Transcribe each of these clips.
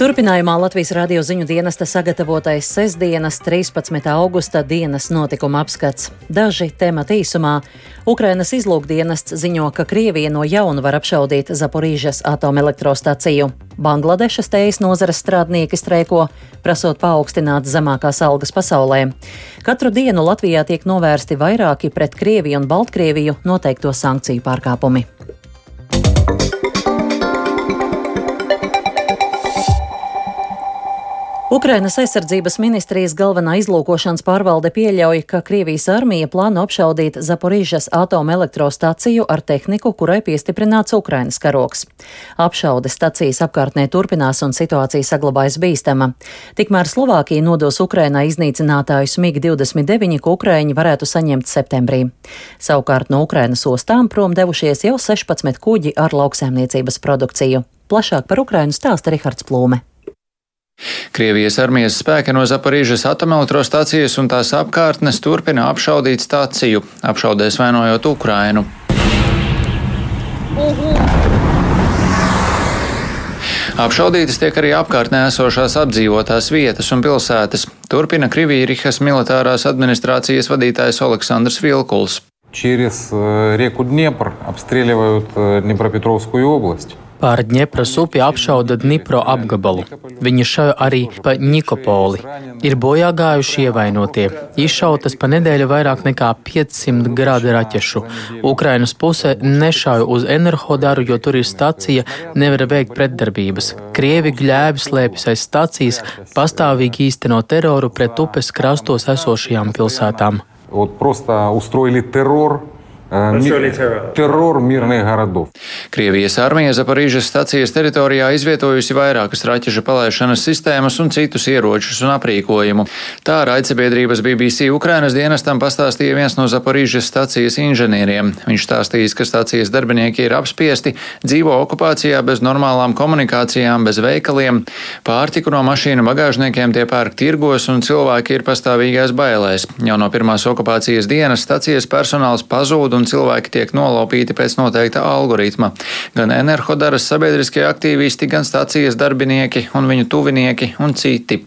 Turpinājumā Latvijas radio ziņu dienesta sagatavotais sestdienas 13. augusta dienas notikuma apskats. Daži temati īsumā. Ukrainas izlūkdienests ziņo, ka Krievija no jauna var apšaudīt Zaporīžas atomelektrostaciju. Bangladešas tejas nozares strādnieki streiko, prasot paaugstināt zemākās algas pasaulē. Katru dienu Latvijā tiek novērsti vairāki pret Krieviju un Baltkrieviju noteikto sankciju pārkāpumi. Ukrainas aizsardzības ministrijas galvenā izlūkošanas pārvalde pieļauj, ka Krievijas armija plāno apšaudīt Zaporīžas atomelektrostaciju ar tehniku, kurai piestiprināts Ukrainas karoks. Apšaude stacijas apkārtnē turpinās un situācija saglabājas bīstama. Tikmēr Slovākija nodos Ukrainā iznīcinātājus MiG-29, ko Ukraiņi varētu saņemt septembrī. Savukārt no Ukrainas ostām prom devušies jau 16 kuģi ar lauksēmniecības produkciju. Plašāk par Ukrainu stāsta Rihards Plūme. Krievijas armijas spēki no Zaporīžas atomelektrostācijas un tās apkārtnes turpina apšaudīt stāciju, apšaudēs vainojot Ukrainu. Apšaudītas tiek arī apkārtnē esošās apdzīvotās vietas un pilsētas. Turpina Krievijas militārās administrācijas vadītājs Aleksandrs Vilkuls. Через реку Днепр обстреливают Днепропетровскую область. Pār Dņepras upi apšauda Dnipro apgabalu. Viņi šauja arī pa Nikopoli. Ir bojā gājuši ievainotie. Izšautas pa nedēļu vairāk nekā 500 grādu raķešu. Ukrainas puse nešauja uz enerhodaru, jo tur ir stacija, nevar veikt pretdarbības. Krievi gļēvi slēpjas aiz stacijas, pastāvīgi īsteno teroru pret upes krastos esošajām pilsētām. Вот просто устроили террор Terror miernieku городов. Krievijas armija Zaporīžas stacijas teritorijā izvietojusi vairākas raķešu palaišanas sistēmas un citus ieročus un aprīkojumu. Tā raidsabiedrības BBC Ukrainas dienestam pastāstīja viens no Zaporīžas stacijas inženieriem. Viņš stāstījis, ka stacijas darbinieki ir apspiesti, dzīvo okupācijā bez normālām komunikācijām, bez veikaliem, pārtiku no mašīnu bagāžniekiem tie pērk tirgos un cilvēki ir pastāvīgās bailēs. Jau no pirmās okupācijas dienas stacijas personāls pazūd un cilvēki tiek nolaupīti pēc noteikta algoritma. Gan enerhodaras sabiedriskie aktīvisti, gan stācijas darbinieki un viņu tuvinieki un citi.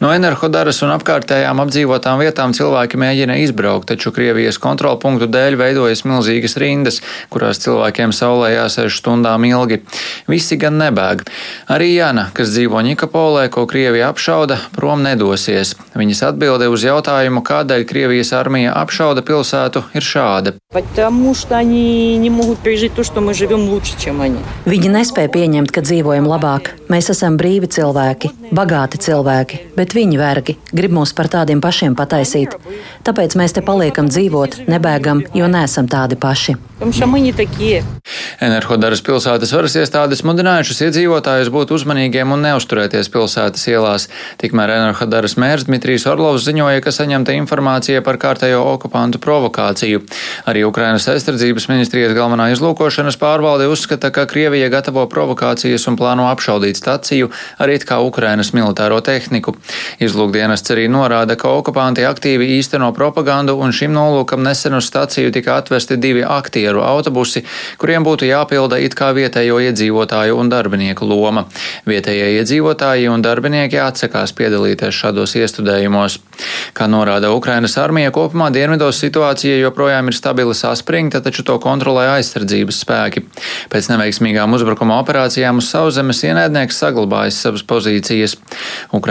No enerhodaras un apkārtējām apdzīvotām vietām cilvēki mēģina izbraukt, taču Krievijas kontrolpunktu dēļ veidojas milzīgas rindas, kurās cilvēkiem saulē jāsēž stundām ilgi. Visi gan nebēg. Arī Jana, kas dzīvo Nikopolē, ko Krievija apšauda, prom nedosies. Viņas atbilde uz jautājumu, kādēļ Krievijas armija apšauda pilsētu, ir šāda. Viņi nespēja pieņemt, ka dzīvojam labāk. Mēs esam brīvi cilvēki, bagāti cilvēki, bet viņi vergi grib mūs par tādiem pašiem pataisīt. Tāpēc mēs te paliekam dzīvot, nebēgam, jo neesam tādi paši. Enerhodaras pilsētas varas iestādes mudinājušas iedzīvotājus būt uzmanīgiem un neusturēties pilsētas ielās. Tikmēr Enerhodaras mērs Dmitrijs Orlovs ziņoja, ka saņemta informācija par kārtējo okupantu provokāciju. Arī Ukrainas aizsardzības ministrijas galvenā izlūkošanas pārvalde uzskata, ka Krievija gatavo provokācijas un plāno apšaudīt staciju arī kā Ukrainas militāro tehniku. Izlūkdienests arī norāda, ka okupanti aktīvi īsteno propagandu un šim nolūkam nesen uz staciju tika atvesti divi pasažieru autobusi, kuriem būtu jāpilda it kā vietējo iedzīvotāju un darbinieku loma. Vietējie iedzīvotāji un darbinieki atsakās piedalīties šādos iestudējumos. Kā norāda Ukrainas armija, kopumā dienvidos situācija joprojām ir stabili saspringta, taču to kontrolē aizsardzības spēki. Pēc neveiksmīgām uzbrukuma operācijām uz sauszemes ienaidnieks saglabājas savas pozīcijas.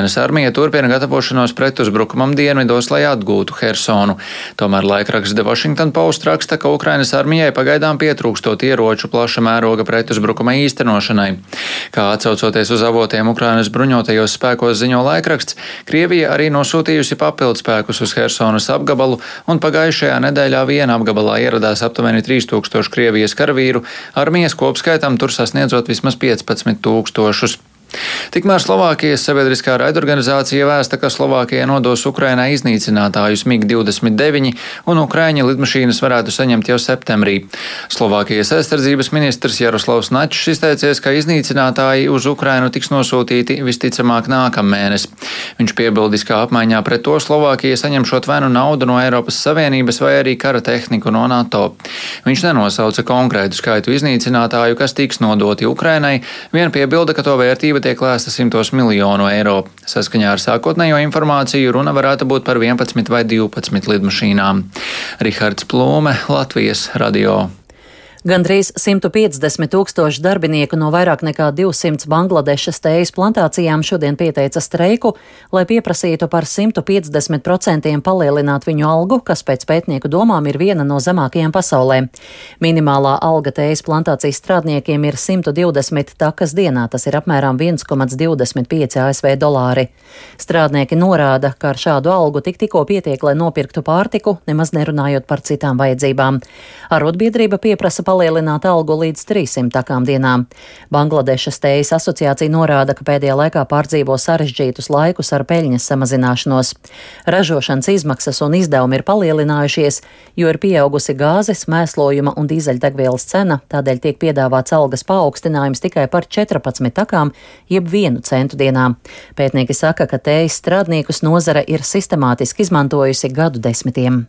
Ukrainas armija turpina gatavošanos pretuzbrukumam dienvidos, lai atgūtu Hersonu. Tomēr laikraksts The Washington Post raksta, ka Ukrainas armija armijai pagaidām pietrūkstot ieroču plaša mēroga pretuzbrukuma īstenošanai. Kā atsaucoties uz avotiem Ukrainas bruņotajos spēkos ziņo laikraksts, Krievija arī nosūtījusi papildu spēkus uz Hersonas apgabalu, un pagājušajā nedēļā viena apgabalā ieradās aptuveni 3000 Krievijas karavīru, armijas kopskaitam tur sasniedzot vismaz 15 tūkstošus. Tikmēr Slovākijas sabiedriskā raidorganizācija vēsta, ka Slovākija nodos Ukrainai iznīcinātājus MiG-29 un Ukraiņa lidmašīnas varētu saņemt jau septembrī. Slovākijas aizsardzības ministrs Jaroslavs Načs izteicies, ka iznīcinātāji uz Ukrainu tiks nosūtīti visticamāk nākamēnes. Viņš piebildis, ka apmaiņā pret to Slovākija saņemšot vai nu naudu no Eiropas Savienības vai arī kara tehniku no NATO. Viņš nenosauca konkrētu skaitu iznīcinātāju, kas tiks nodoti Ukrainai, vien piebilda, ka to vērtība alga tiek lēsta simtos miljonu eiro. Saskaņā ar sākotnējo informāciju runa varētu būt par 11 vai 12 lidmašīnām. Rihards Plūme, Latvijas radio. Gandrīz 150 tūkstoši darbinieku no vairāk nekā 200 Bangladešas tējas plantācijām šodien pieteica streiku, lai pieprasītu par 150% palielināt viņu algu, kas pēc pētnieku domām ir viena no zemākajām pasaulē. Minimālā alga tējas plantācijas strādniekiem ir 120 takas dienā, tas ir apmēram 1,25 ASV dolāri. Strādnieki norāda, ka ar šādu algu tik tikko pietiek, lai nopirktu pārtiku, nemaz nerunājot par citām vajadzībām. Arotbiedrība pieprasa palielināt algu līdz 300 takām dienām. Bangladešas tējas asociācija norāda, ka pēdējā laikā pārdzīvo sarežģītus laikus ar peļņas samazināšanos. Ražošanas izmaksas un izdevumi ir palielinājušies, jo ir pieaugusi gāzes, mēslojuma un dīzeļdegvielas cena, tādēļ tiek piedāvāts algas paaugstinājums tikai par 14 takām, jeb vienu centu dienā. Pētnieki saka, ka tējas strādniekus nozara ir sistemātiski izmantojusi gadu desmitiem.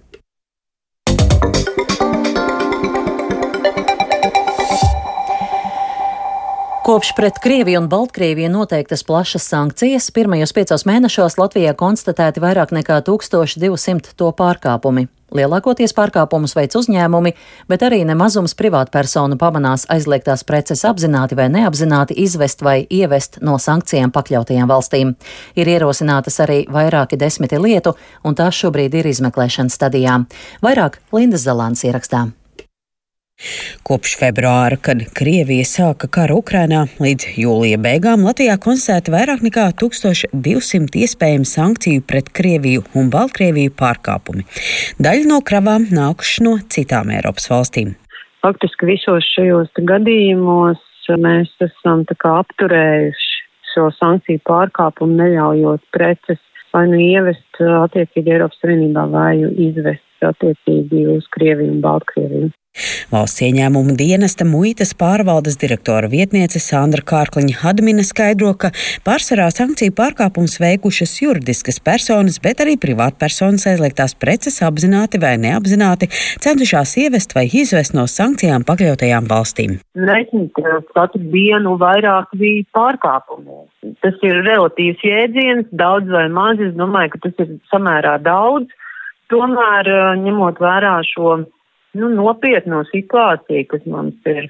Kopš pret Krieviju un Baltkrieviju noteiktas plašas sankcijas, pirmajos piecos mēnešos Latvijā konstatēti vairāk nekā 1200 to pārkāpumi. Lielākoties pārkāpumus veic uzņēmumi, bet arī nemazums privātpersonu pamanās aizliegtās preces apzināti vai neapzināti izvest vai ievest no sankcijām pakļautajām valstīm. Ir ierosinātas arī vairāki desmiti lietu, un tās šobrīd ir izmeklēšanas stadijā. Vairāk Lindas Zalāns ierakstā. Kopš februāra, kad Krievija sāka karu Ukrainā, līdz jūlija beigām Latvijā konstatēta vairāk nekā 1200 iespējamu sankciju pret Krieviju un Baltkrieviju pārkāpumi. Daļa no kravām nākuši no citām Eiropas valstīm. Faktiski visos šajos gadījumos mēs esam apturējuši šo sankciju pārkāpumu, neļaujot preces vai nu ievest attiecīgi Eiropas Savienībā vai izvest attiecīgi uz Krieviju un Baltkrieviju. Valsts ieņēmuma dienesta muitas pārvaldes direktora vietniece Sandra Kārkliņa Hadmina skaidro, ka pārsvarā sankciju pārkāpums veikušas juridiskas personas, bet arī privātpersonas aizliegtās preces apzināti vai neapzināti centušās ievest vai izvest no sankcijām pakļautajām valstīm. Reiķināt katru dienu vairāk bija pārkāpumu. Tas ir relatīvs jēdziens, daudz vai maz. Es domāju, ka tas ir samērā daudz. Tomēr, ņemot vērā šo nu, nopietno situāciju, kas mums ir.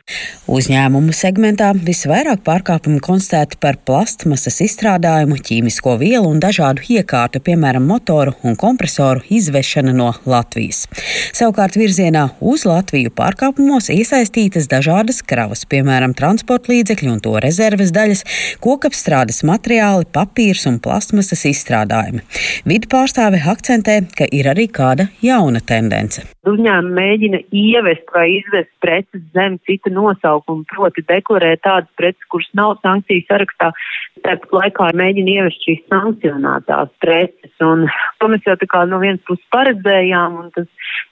Uzņēmumu segmentā visvairāk pārkāpumu konstatēti par plastmasas izstrādājumu, ķīmisko vielu un dažādu iekārtu, piemēram, motoru un kompresoru izvešana no Latvijas. Savukārt virzienā uz Latviju pārkāpumos iesaistītas dažādas kravas, piemēram, transporta līdzekļi un to rezerves daļas, kokapstrādes materiāli, papīrs un plastmasas izstrādājumi. Vidu pārstāve akcentē, ka ir arī kāda jauna tendence. Uzņēmumi mēģina mēģina ievest vai izvest preces zem cita nosaukuma, proti deklarēt tādas preces, kuras nav sankciju sarakstā, tāpat laikā mēģina ievest šīs sankcionētās preces. Un to mēs jau tā kā no vienas puses paredzējām, un tas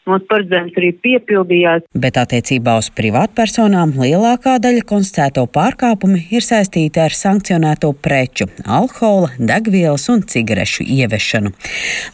mūsu paredzējums arī piepildījās. Bet attiecībā uz privātpersonām lielākā daļa konstatēto pārkāpumi ir saistīti ar sankcionēto preču, alkohola, degvielas un cigarešu ieviešanu.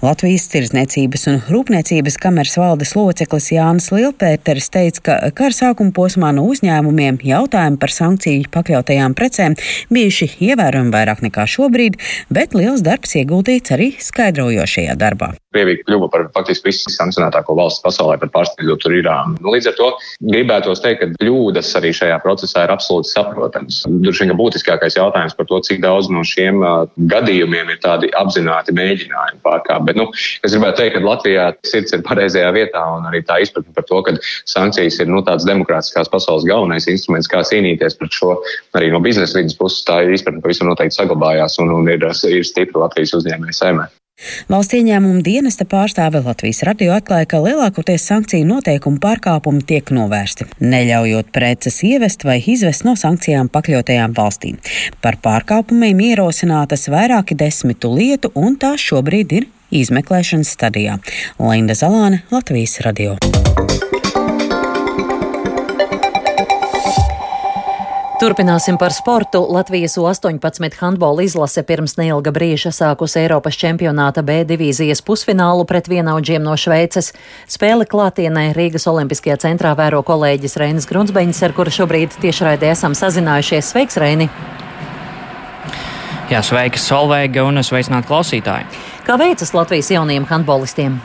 Latvijas Tirzniecības un Rūpniecības kameras valdes loceklis Jānis Lielpēteris teica, ka kara sākuma posmā no uzņēmumiem jautājumi par sankciju pakļautajām precēm bijuši ievērojami vairāk nekā šobrīd, bet liels darbs ieguldīts arī skaidrojošajā darbā. Krievija kļuva par faktiski visu sankcionētāko valsts pasaulē, pat pārsteidot tur Irānu. Nu, līdz ar to gribētos teikt, ka kļūdas arī šajā procesā ir absolūti saprotamas. Droši vien, ka būtiskākais jautājums par to, cik daudz no šiem uh, gadījumiem ir tādi apzināti mēģinājumi pārkāpt. Bet, nu, es gribētu teikt, ka Latvijā sirds ir pareizajā vietā un arī tā izpratne par to, ka sankcijas ir nu, tāds demokrātiskās pasaules galvenais instruments, kā cīnīties pret šo arī no biznesa vidas puses. Tā izpratne pavisam noteikti saglabājās un, un ir, ir stipra Latvijas uzņēmēja saimē. Valsts ieņēmuma dienesta pārstāve Latvijas radio atklāja, ka lielākoties sankciju noteikumu pārkāpumi tiek novērsti, neļaujot preces ievest vai izvest no sankcijām pakļautajām valstīm. Par pārkāpumiem ierosinātas vairāki desmitu lietu, un tās šobrīd ir izmeklēšanas stadijā. Linda Zalāne, Latvijas radio. Turpināsim par sportu. Latvijas U-18 handbola izlase pirms neilga brīža sākus Eiropas čempionāta B divīzijas pusfinālu pret vienaudžiem no Šveices. Spēli klātienē Rīgas Olimpiskajā centrā vēro kolēģis Reinis Grunsbeņs, ar kuru šobrīd tiešraidē esam sazinājušies. Sveiks, Reini! Jā, sveika Solveiga un sveicināt klausītāji. Kā veicas Latvijas jaunajiem handbolistiem?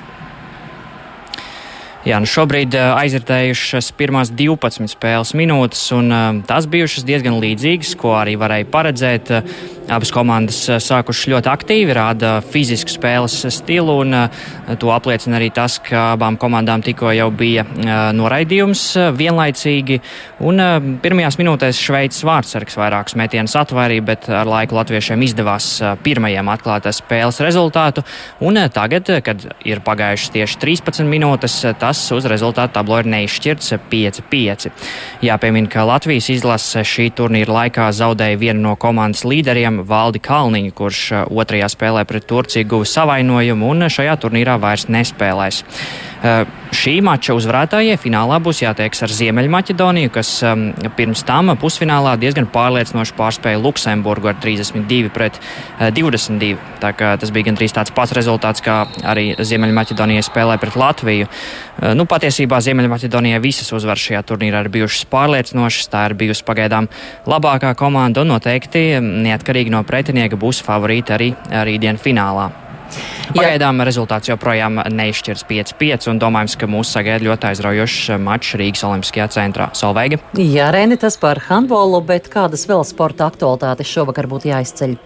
Jā, nu šobrīd aizritējušas pirmās 12 spēles minūtes, un tās bijušas diezgan līdzīgas, ko arī varēja paredzēt. Abas komandas sākušas ļoti aktīvi, rāda fizisku spēles stilu, un to apliecina arī tas, ka abām komandām tikko jau bija noraidījums vienlaicīgi. Un pirmajās minūtēs Šveices vārdsargs vairākus metienus atvairīja, bet ar laiku latviešiem izdevās pirmajiem atklāt spēles rezultātu. Un tagad, kad ir pagājušas tieši 13 minūtes, tas uz rezultātu tablo ir neizšķirts 5-5. Jāpiemina, ka Latvijas izlase šī turnīra laikā zaudēja vienu no komandas līderiem Valdi Kalniņu, kurš uh, otrajā spēlē pret Turciju guva savainojumu un šajā turnīrā vairs nespēlēs. Uh, šī mača uzvarētājai finālā būs jātiekas ar Ziemeļmaķedoniju, kas um, pirms tam pusfinālā diezgan pārliecinoši pārspēja Luksemburgu ar 32 pret uh, 22. Tā kā tas bija gandrīz tāds pats rezultāts, kā arī Ziemeļmaķedonijai spēlē pret Latviju. Uh, nu, patiesībā Ziemeļmaķedonijai visas uzvaras šajā turnīrā ir bijušas pārliecinošas. Tā ir bijusi pagaidām labākā komanda un noteikti neatkarīgi no pretinieka būs favorīti arī rītdien finālā. Pagaidām rezultāts joprojām neizšķirs 5-5, un domājams, ka mūs sagaida ļoti aizraujošs mačs Rīgas Olimpiskajā centrā. Solveiga? Jā, Rēni, tas par handbolu, bet kādas vēl sporta aktualitātes šovakar būtu jāizceļ?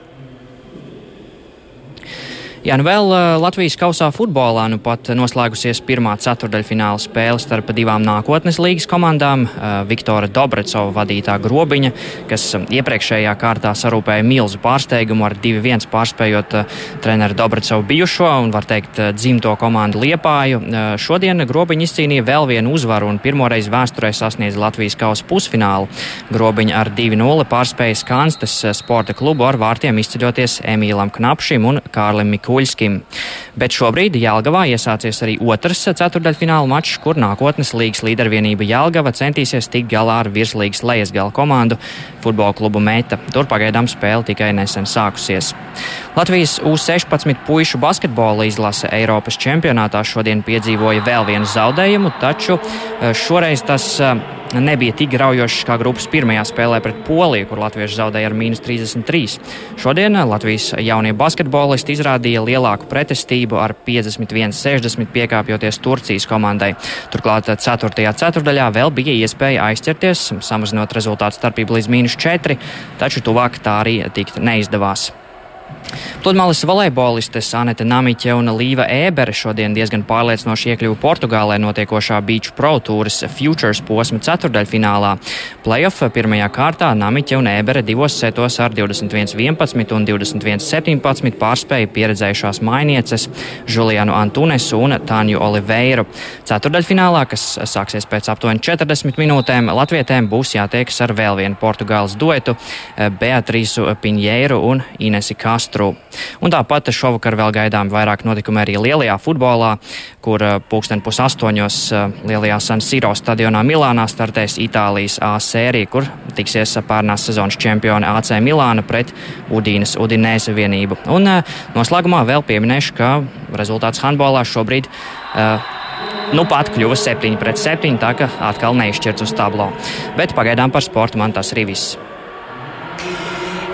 Jā, nu vēl Latvijas kausā futbolā nu pat noslēgusies pirmā ceturdaļfināla spēle starp divām nākotnes līgas komandām. Viktora Dobrecova vadītā grobiņa, kas iepriekšējā kārtā sarūpēja milzu pārsteigumu ar 2-1 pārspējot treneru Dobrecovu bijušo un, var teikt, dzimto komandu Liepāju. Šodien grobiņa izcīnīja vēl vienu uzvaru un pirmoreiz vēsturē sasniedz Latvijas kausa pusfinālu. Grobiņa ar 2-0 pārspēja Skanstes sporta klubu ar vārtiem izceļoties Emīlam Knapšim un Kārlim Miku. Kuļskim. Bet šobrīd Jālgavā iesācies arī otrs ceturdaļfināla mačs, kur nākotnes līgas līdervienība Jālgava centīsies tikt galā ar virslīgas lejasgala komandu futbola klubu Meta. Tur pagaidām spēle tikai nesen sākusies. Latvijas U-16 puišu basketbola izlase Eiropas čempionātā šodien piedzīvoja vēl vienu zaudējumu, taču eh, šoreiz tas eh, nebija tik graujošs kā grupas pirmajā spēlē pret Poliju, kur latvieši zaudēja ar mīnus 33. Šodien Latvijas jaunie basketbolisti izrādīja lielāku pretestību ar 51-60 piekāpjoties Turcijas komandai. Turklāt 4. ceturdaļā vēl bija iespēja aizķerties, samazinot rezultātu starpību līdz mīnus 4, taču tuvāk tā arī tikt neizdevās. Pludmales volejbolistes Anete Namiķe un Līva Ēbere šodien diezgan pārliecinoši iekļuva Portugālē notiekošā Beach Pro Tours Futures posma ceturdaļfinālā. Playoff pirmajā kārtā Namiķe un Ēbere divos setos ar 21-11 un 21-17 pārspēja pieredzējušās mainieces Julianu Antunesu un Tāņu Oliveiru. Ceturdaļfinālā, kas sāksies pēc aptuveni 40 minūtēm, latvietēm būs jātiekas ar vēl vienu Portugāles duetu Beatrīsu Piņēru un Inesi Kastru. Dņipru. Un tāpat šovakar vēl gaidām vairāk notikumu arī lielajā futbolā, kur eh, pulksten pus astoņos eh, lielajā San Siro stadionā Milānā startēs Itālijas A sērija, kur tiksies pērnās sezonas čempioni AC Milāna pret Udīnas Udinēze vienību. Un eh, noslēgumā vēl pieminēšu, ka rezultāts handbolā šobrīd uh, nu pat kļuva 7 pret 7, tā ka atkal neizšķirts uz tablo. Bet pagaidām par sportu man tas arī viss.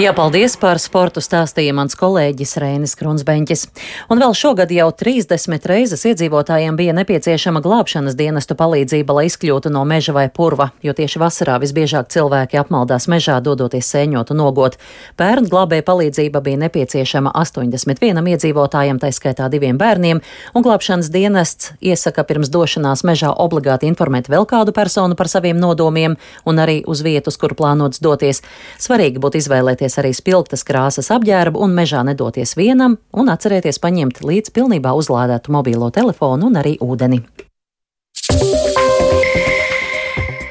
Jā, paldies par sportu stāstīja mans kolēģis Rēnis Krunsbeņķis. Un vēl šogad jau 30 reizes iedzīvotājiem bija nepieciešama glābšanas dienestu palīdzība, lai izkļūtu no meža vai purva, jo tieši vasarā visbiežāk cilvēki apmaldās mežā, dodoties sēņot un nogot. Pērn glābēja palīdzība bija nepieciešama 81 iedzīvotājiem, tā skaitā diviem bērniem, un glābšanas dienests iesaka pirms došanās mežā obligāti informēt vēl kādu personu par saviem nodomiem un arī uz vietu, uz kuru plānots doties. Svarīgi būtu izvēlēties izvēlēties arī spilgtas krāsas apģērbu un mežā nedoties vienam, un atcerieties paņemt līdz pilnībā uzlādētu mobilo telefonu un arī ūdeni.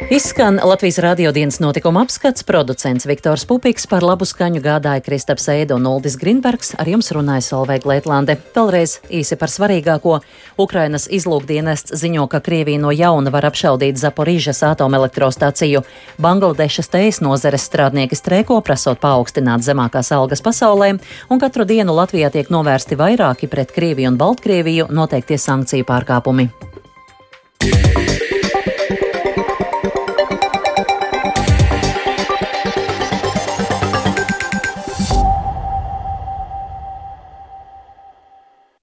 Izskan Latvijas radiodienas notikuma apskats, producents Viktors Pupiks par labu skaņu gādāja Kristaps Eida un Uldis Grinbergs, ar jums runāja Solveiga Leitlande. Vēlreiz īsi par svarīgāko. Ukrainas izlūkdienests ziņo, ka Krievija no jauna var apšaudīt Zaporīžas atomelektrostaciju. Bangladešas tejas nozeres strādnieki streiko, prasot paaugstināt zemākās algas pasaulē, un katru dienu Latvijā tiek novērsti vairāki pret Krieviju un Baltkrieviju noteiktie sankciju pārkāpumi. Yeah.